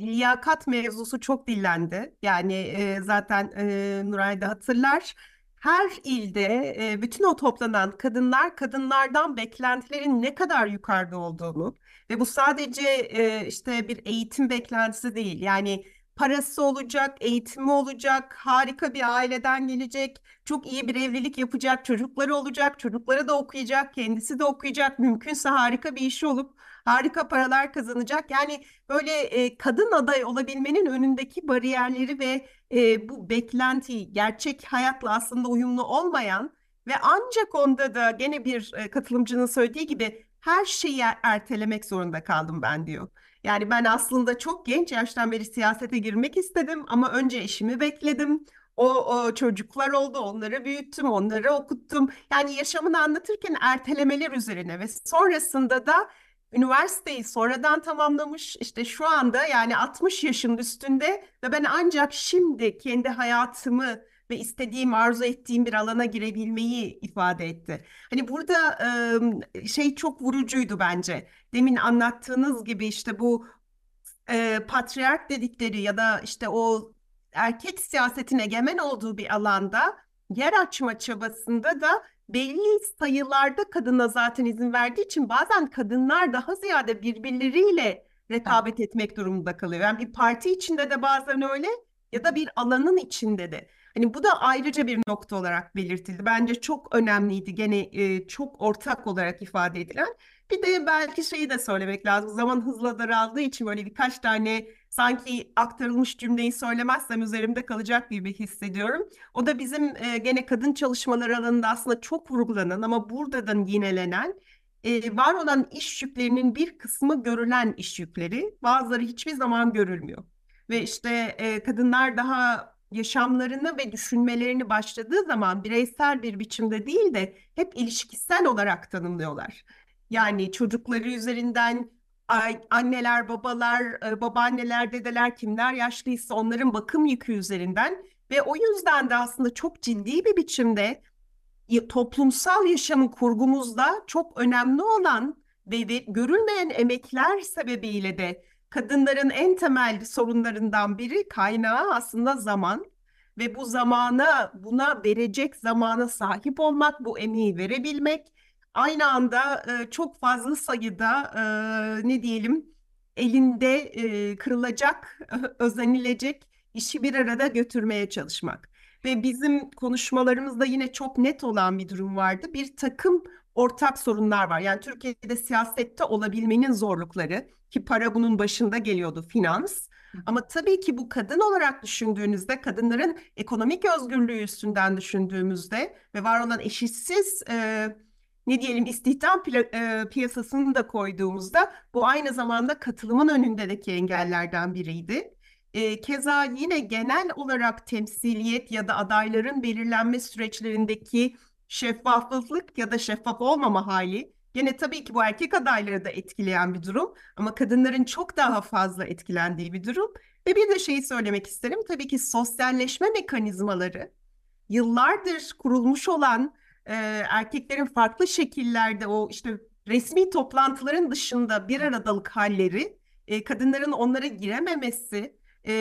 liyakat mevzusu çok dillendi. Yani e, zaten e, Nuray da hatırlar. Her ilde e, bütün o toplanan kadınlar kadınlardan beklentilerin ne kadar yukarıda olduğunu ve bu sadece e, işte bir eğitim beklentisi değil. Yani parası olacak, eğitimi olacak, harika bir aileden gelecek, çok iyi bir evlilik yapacak, çocukları olacak, çocukları da okuyacak, kendisi de okuyacak, mümkünse harika bir işi olup harika paralar kazanacak. Yani böyle e, kadın aday olabilmenin önündeki bariyerleri ve e, bu beklenti gerçek hayatla aslında uyumlu olmayan ve ancak onda da gene bir e, katılımcının söylediği gibi her şeyi er-, ertelemek zorunda kaldım ben diyor. Yani ben aslında çok genç yaştan beri siyasete girmek istedim ama önce eşimi bekledim. O, o çocuklar oldu, onları büyüttüm, onları okuttum. Yani yaşamını anlatırken ertelemeler üzerine ve sonrasında da üniversiteyi sonradan tamamlamış. İşte şu anda yani 60 yaşın üstünde ve ben ancak şimdi kendi hayatımı ve istediğim, arzu ettiğim bir alana girebilmeyi ifade etti. Hani burada şey çok vurucuydu bence. Demin anlattığınız gibi işte bu patriark dedikleri ya da işte o erkek siyasetin egemen olduğu bir alanda yer açma çabasında da belli sayılarda kadına zaten izin verdiği için bazen kadınlar daha ziyade birbirleriyle rekabet etmek durumunda kalıyor. Yani bir parti içinde de bazen öyle ya da bir alanın içinde de. Hani bu da ayrıca bir nokta olarak belirtildi. Bence çok önemliydi gene e, çok ortak olarak ifade edilen. Bir de belki şeyi de söylemek lazım. Zaman hızla daraldığı için böyle birkaç tane sanki aktarılmış cümleyi söylemezsem üzerimde kalacak gibi hissediyorum. O da bizim e, gene kadın çalışmaları alanında aslında çok vurgulanan ama burada da yinelenen e, var olan iş yüklerinin bir kısmı görülen iş yükleri. Bazıları hiçbir zaman görülmüyor. Ve işte e, kadınlar daha yaşamlarını ve düşünmelerini başladığı zaman bireysel bir biçimde değil de hep ilişkisel olarak tanımlıyorlar. Yani çocukları üzerinden anneler, babalar, e, babaanneler, dedeler kimler yaşlıysa onların bakım yükü üzerinden ve o yüzden de aslında çok ciddi bir biçimde toplumsal yaşamın kurgumuzda çok önemli olan ve, ve görülmeyen emekler sebebiyle de kadınların en temel sorunlarından biri kaynağı aslında zaman ve bu zamana buna verecek zamana sahip olmak, bu emeği verebilmek, aynı anda e, çok fazla sayıda e, ne diyelim elinde e, kırılacak, özenilecek işi bir arada götürmeye çalışmak. Ve bizim konuşmalarımızda yine çok net olan bir durum vardı. Bir takım ortak sorunlar var. Yani Türkiye'de siyasette olabilmenin zorlukları ki para bunun başında geliyordu finans. Ama tabii ki bu kadın olarak düşündüğünüzde, kadınların ekonomik özgürlüğü üstünden düşündüğümüzde ve var olan eşitsiz e, ne diyelim istihdam e, piyasasını da koyduğumuzda bu aynı zamanda katılımın önündeki engellerden biriydi. E, keza yine genel olarak temsiliyet ya da adayların belirlenme süreçlerindeki şeffaflık ya da şeffaf olmama hali Yine tabii ki bu erkek adayları da etkileyen bir durum ama kadınların çok daha fazla etkilendiği bir durum. Ve bir de şeyi söylemek isterim. Tabii ki sosyalleşme mekanizmaları yıllardır kurulmuş olan e, erkeklerin farklı şekillerde o işte resmi toplantıların dışında bir aradalık halleri, e, kadınların onlara girememesi, e,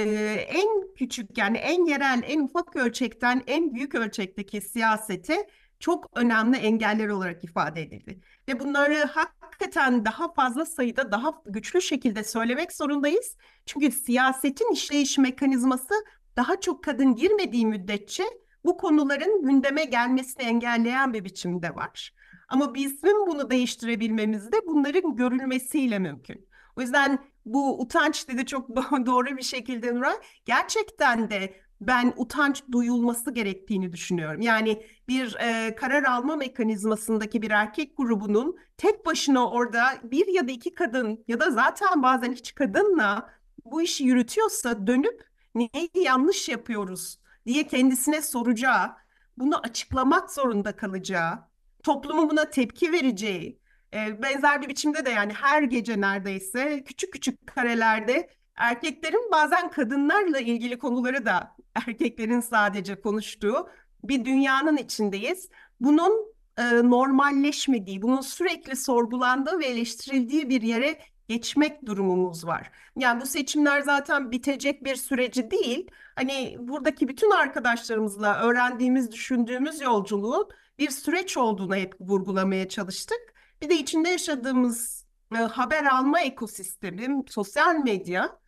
en küçük yani en yerel, en ufak ölçekten en büyük ölçekteki siyasete çok önemli engeller olarak ifade edildi. Ve bunları hakikaten daha fazla sayıda, daha güçlü şekilde söylemek zorundayız. Çünkü siyasetin işleyiş mekanizması daha çok kadın girmediği müddetçe bu konuların gündeme gelmesini engelleyen bir biçimde var. Ama bizim bunu değiştirebilmemiz de bunların görülmesiyle mümkün. O yüzden bu utanç dedi çok doğru bir şekilde Nuray. Gerçekten de ben utanç duyulması gerektiğini düşünüyorum. Yani bir e, karar alma mekanizmasındaki bir erkek grubunun tek başına orada bir ya da iki kadın ya da zaten bazen hiç kadınla bu işi yürütüyorsa dönüp neyi yanlış yapıyoruz diye kendisine soracağı, bunu açıklamak zorunda kalacağı, toplumun buna tepki vereceği, e, benzer bir biçimde de yani her gece neredeyse küçük küçük karelerde erkeklerin bazen kadınlarla ilgili konuları da erkeklerin sadece konuştuğu bir dünyanın içindeyiz. Bunun e, normalleşmediği, bunun sürekli sorgulandığı ve eleştirildiği bir yere geçmek durumumuz var. Yani bu seçimler zaten bitecek bir süreci değil. Hani buradaki bütün arkadaşlarımızla öğrendiğimiz, düşündüğümüz yolculuğun bir süreç olduğunu hep vurgulamaya çalıştık. Bir de içinde yaşadığımız e, haber alma ekosistemi, sosyal medya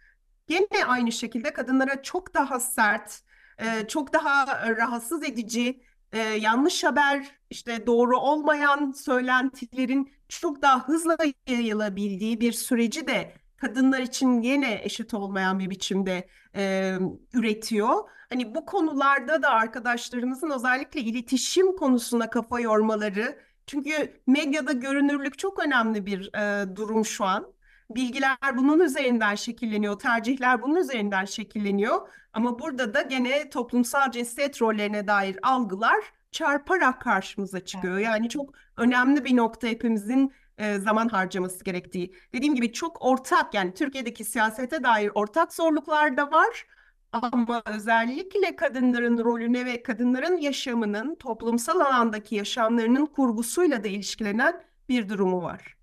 Yine aynı şekilde kadınlara çok daha sert, e, çok daha rahatsız edici, e, yanlış haber, işte doğru olmayan söylentilerin çok daha hızlı yayılabildiği bir süreci de kadınlar için yine eşit olmayan bir biçimde e, üretiyor. Hani bu konularda da arkadaşlarımızın özellikle iletişim konusuna kafa yormaları, çünkü medyada görünürlük çok önemli bir e, durum şu an. Bilgiler bunun üzerinden şekilleniyor, tercihler bunun üzerinden şekilleniyor. Ama burada da gene toplumsal cinsiyet rollerine dair algılar çarparak karşımıza çıkıyor. Yani çok önemli bir nokta hepimizin e, zaman harcaması gerektiği. Dediğim gibi çok ortak yani Türkiye'deki siyasete dair ortak zorluklar da var. Ama özellikle kadınların rolüne ve kadınların yaşamının toplumsal alandaki yaşamlarının kurgusuyla da ilişkilenen bir durumu var.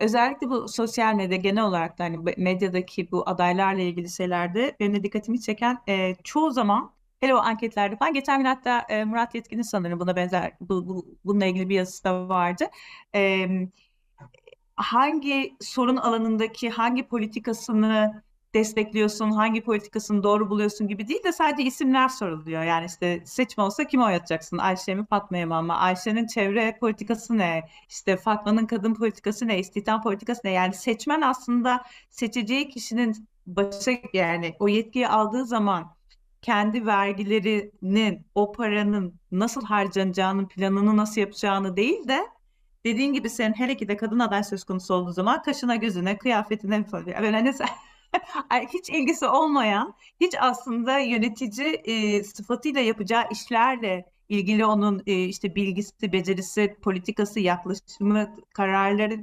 Özellikle bu sosyal medya genel olarak da hani medyadaki bu adaylarla ilgili şeylerde benim de dikkatimi çeken e, çoğu zaman hele o anketlerde falan geçen gün hatta e, Murat Yetkin'in sanırım buna benzer bu, bu, bununla ilgili bir yazısı da vardı. E, hangi sorun alanındaki hangi politikasını destekliyorsun, hangi politikasını doğru buluyorsun gibi değil de sadece isimler soruluyor. Yani işte seçme olsa kime oy atacaksın? Ayşe mi Fatma'ya mı ama Ayşe'nin çevre politikası ne? İşte Fatma'nın kadın politikası ne? İstihdam politikası ne? Yani seçmen aslında seçeceği kişinin başa yani o yetkiyi aldığı zaman kendi vergilerinin, o paranın nasıl harcanacağının planını nasıl yapacağını değil de dediğin gibi sen hele ki de kadın aday söz konusu olduğu zaman kaşına gözüne kıyafetine böyle hani sen hiç ilgisi olmayan, hiç aslında yönetici e, sıfatıyla yapacağı işlerle ilgili onun e, işte bilgisi, becerisi, politikası, yaklaşımı, kararları,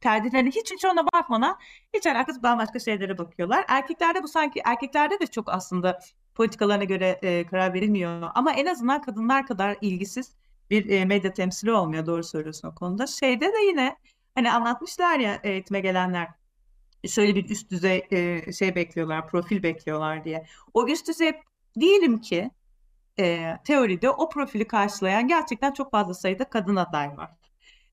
tercihlerine hiç hiç ona bakmadan hiç alakası bambaşka şeylere bakıyorlar. Erkeklerde bu sanki erkeklerde de çok aslında politikalarına göre e, karar verilmiyor. Ama en azından kadınlar kadar ilgisiz bir e, medya temsili olmuyor. Doğru söylüyorsun o konuda. Şeyde de yine hani anlatmışlar ya eğitime gelenler şöyle bir üst düzey e, şey bekliyorlar, profil bekliyorlar diye. O üst düzey diyelim ki e, teoride o profili karşılayan gerçekten çok fazla sayıda kadın aday var.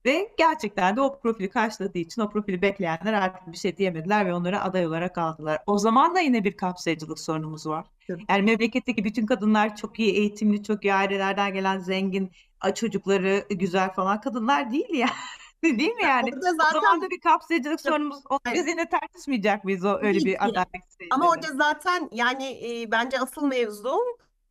Ve gerçekten de o profili karşıladığı için o profili bekleyenler artık bir şey diyemediler ve onları aday olarak aldılar. O zaman da yine bir kapsayıcılık sorunumuz var. Yani memleketteki bütün kadınlar çok iyi eğitimli, çok iyi ailelerden gelen zengin, çocukları güzel falan kadınlar değil ya. Değil mi yani? Orada zaten... O zaman da bir kapsayıcılık sorunumuz. Biz yine tartışmayacak mıyız o öyle bir aday Ama orada zaten yani e, bence asıl mevzu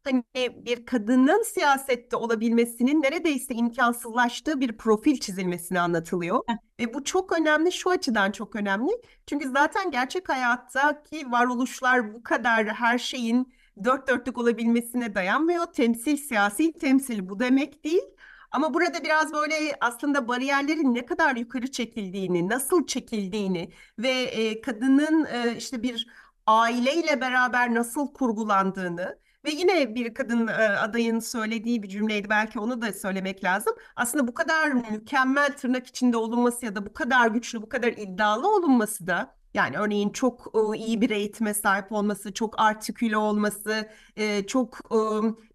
hani bir kadının siyasette olabilmesinin neredeyse imkansızlaştığı bir profil çizilmesini anlatılıyor. Ve bu çok önemli, şu açıdan çok önemli. Çünkü zaten gerçek hayattaki varoluşlar bu kadar her şeyin dört dörtlük olabilmesine dayanmıyor. Temsil, siyasi temsil bu demek değil. Ama burada biraz böyle aslında bariyerlerin ne kadar yukarı çekildiğini, nasıl çekildiğini ve e, kadının e, işte bir aileyle beraber nasıl kurgulandığını ve yine bir kadın e, adayın söylediği bir cümleydi belki onu da söylemek lazım. Aslında bu kadar mükemmel tırnak içinde olunması ya da bu kadar güçlü, bu kadar iddialı olunması da yani örneğin çok e, iyi bir eğitime sahip olması, çok artiküle olması, e, çok e,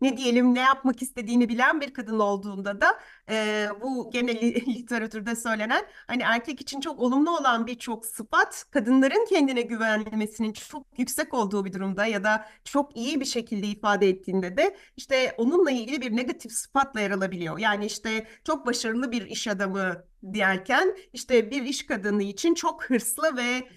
ne diyelim ne yapmak istediğini bilen bir kadın olduğunda da bu gene literatürde söylenen hani erkek için çok olumlu olan birçok sıfat kadınların kendine güvenmesinin çok yüksek olduğu bir durumda ya da çok iyi bir şekilde ifade ettiğinde de işte onunla ilgili bir negatif sıfatla yer alabiliyor. Yani işte çok başarılı bir iş adamı derken işte bir iş kadını için çok hırslı ve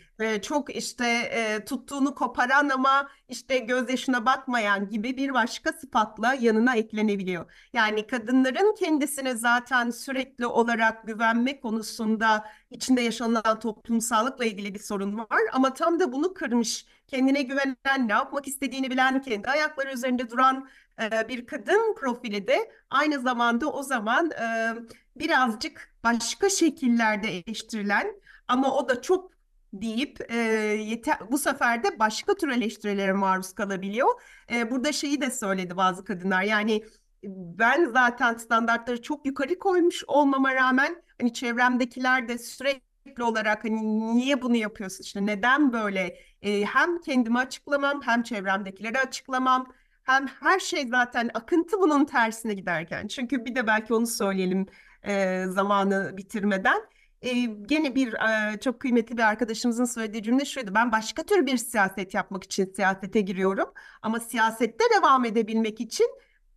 çok işte e, tuttuğunu koparan ama işte gözyaşına bakmayan gibi bir başka sıfatla yanına eklenebiliyor. Yani kadınların kendisine zaten sürekli olarak güvenme konusunda içinde yaşanılan toplumsallıkla ilgili bir sorun var ama tam da bunu kırmış. Kendine güvenen, ne yapmak istediğini bilen, kendi ayakları üzerinde duran e, bir kadın profili de aynı zamanda o zaman e, birazcık başka şekillerde eleştirilen ama o da çok deyip e, yeter, bu sefer de başka tür eleştirilere maruz kalabiliyor. E, burada şeyi de söyledi bazı kadınlar yani ben zaten standartları çok yukarı koymuş olmama rağmen hani çevremdekiler de sürekli olarak hani niye bunu yapıyorsun? İşte neden böyle? E, hem kendimi açıklamam hem çevremdekileri açıklamam hem her şey zaten akıntı bunun tersine giderken. Çünkü bir de belki onu söyleyelim e, zamanı bitirmeden e, gene bir e, çok kıymetli bir arkadaşımızın söylediği cümle şuydu. Ben başka tür bir siyaset yapmak için siyasete giriyorum. Ama siyasette devam edebilmek için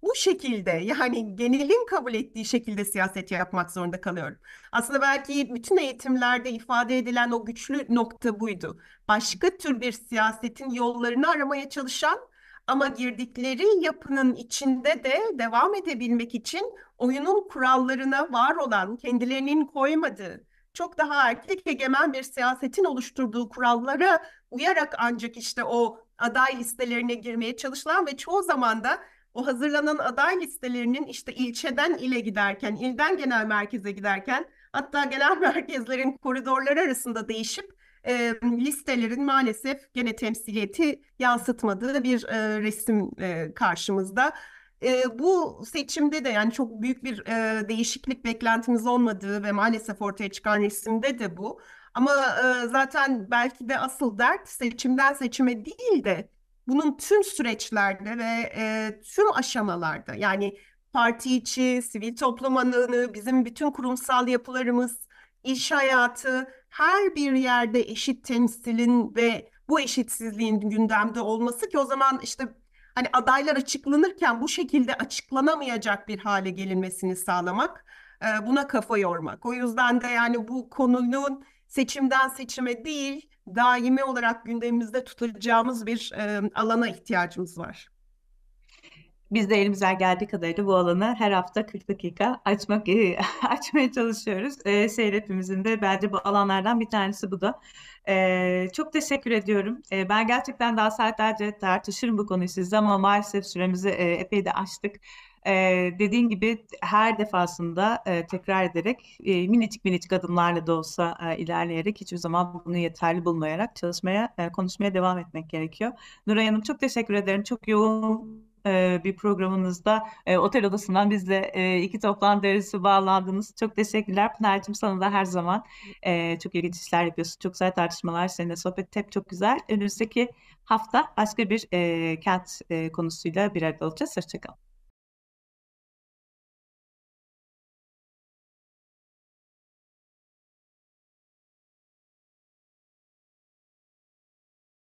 bu şekilde yani genelin kabul ettiği şekilde siyaset yapmak zorunda kalıyorum. Aslında belki bütün eğitimlerde ifade edilen o güçlü nokta buydu. Başka tür bir siyasetin yollarını aramaya çalışan ama girdikleri yapının içinde de devam edebilmek için oyunun kurallarına var olan, kendilerinin koymadığı, çok daha erkek egemen bir siyasetin oluşturduğu kurallara uyarak ancak işte o aday listelerine girmeye çalışılan ve çoğu zaman da o hazırlanan aday listelerinin işte ilçeden ile giderken, ilden genel merkeze giderken hatta genel merkezlerin koridorları arasında değişip e, listelerin maalesef gene temsiliyeti yansıtmadığı bir e, resim e, karşımızda. E, bu seçimde de yani çok büyük bir e, değişiklik beklentimiz olmadığı ve maalesef ortaya çıkan resimde de bu. Ama e, zaten belki de asıl dert seçimden seçime değil de bunun tüm süreçlerde ve e, tüm aşamalarda yani parti içi, sivil toplum alanı, bizim bütün kurumsal yapılarımız, iş hayatı her bir yerde eşit temsilin ve bu eşitsizliğin gündemde olması ki o zaman işte hani adaylar açıklanırken bu şekilde açıklanamayacak bir hale gelinmesini sağlamak, e, buna kafa yormak. O yüzden de yani bu konunun seçimden seçime değil, daimi olarak gündemimizde tutacağımız bir e, alana ihtiyacımız var. Biz de elimizden geldiği kadarıyla bu alanı her hafta 40 dakika açmak açmaya çalışıyoruz. E, Seyret'imizin de bence bu alanlardan bir tanesi bu da. E, çok teşekkür ediyorum. E, ben gerçekten daha saatlerce tartışırım bu konuyu sizle ama maalesef süremizi e, epey de aştık. E, dediğin gibi her defasında e, tekrar ederek e, minicik minicik adımlarla da olsa e, ilerleyerek hiçbir zaman bunu yeterli bulmayarak çalışmaya, e, konuşmaya devam etmek gerekiyor. Nuray Hanım çok teşekkür ederim. Çok yoğun e, bir programınızda e, otel odasından bizle e, iki toplantı arası bağlandınız. Çok teşekkürler Pınar'cığım sana da her zaman e, çok ilginç işler yapıyorsun. Çok güzel tartışmalar, seninle sohbet hep çok güzel. Önümüzdeki hafta başka bir e, kent e, konusuyla bir arada olacağız. Hoşçakalın.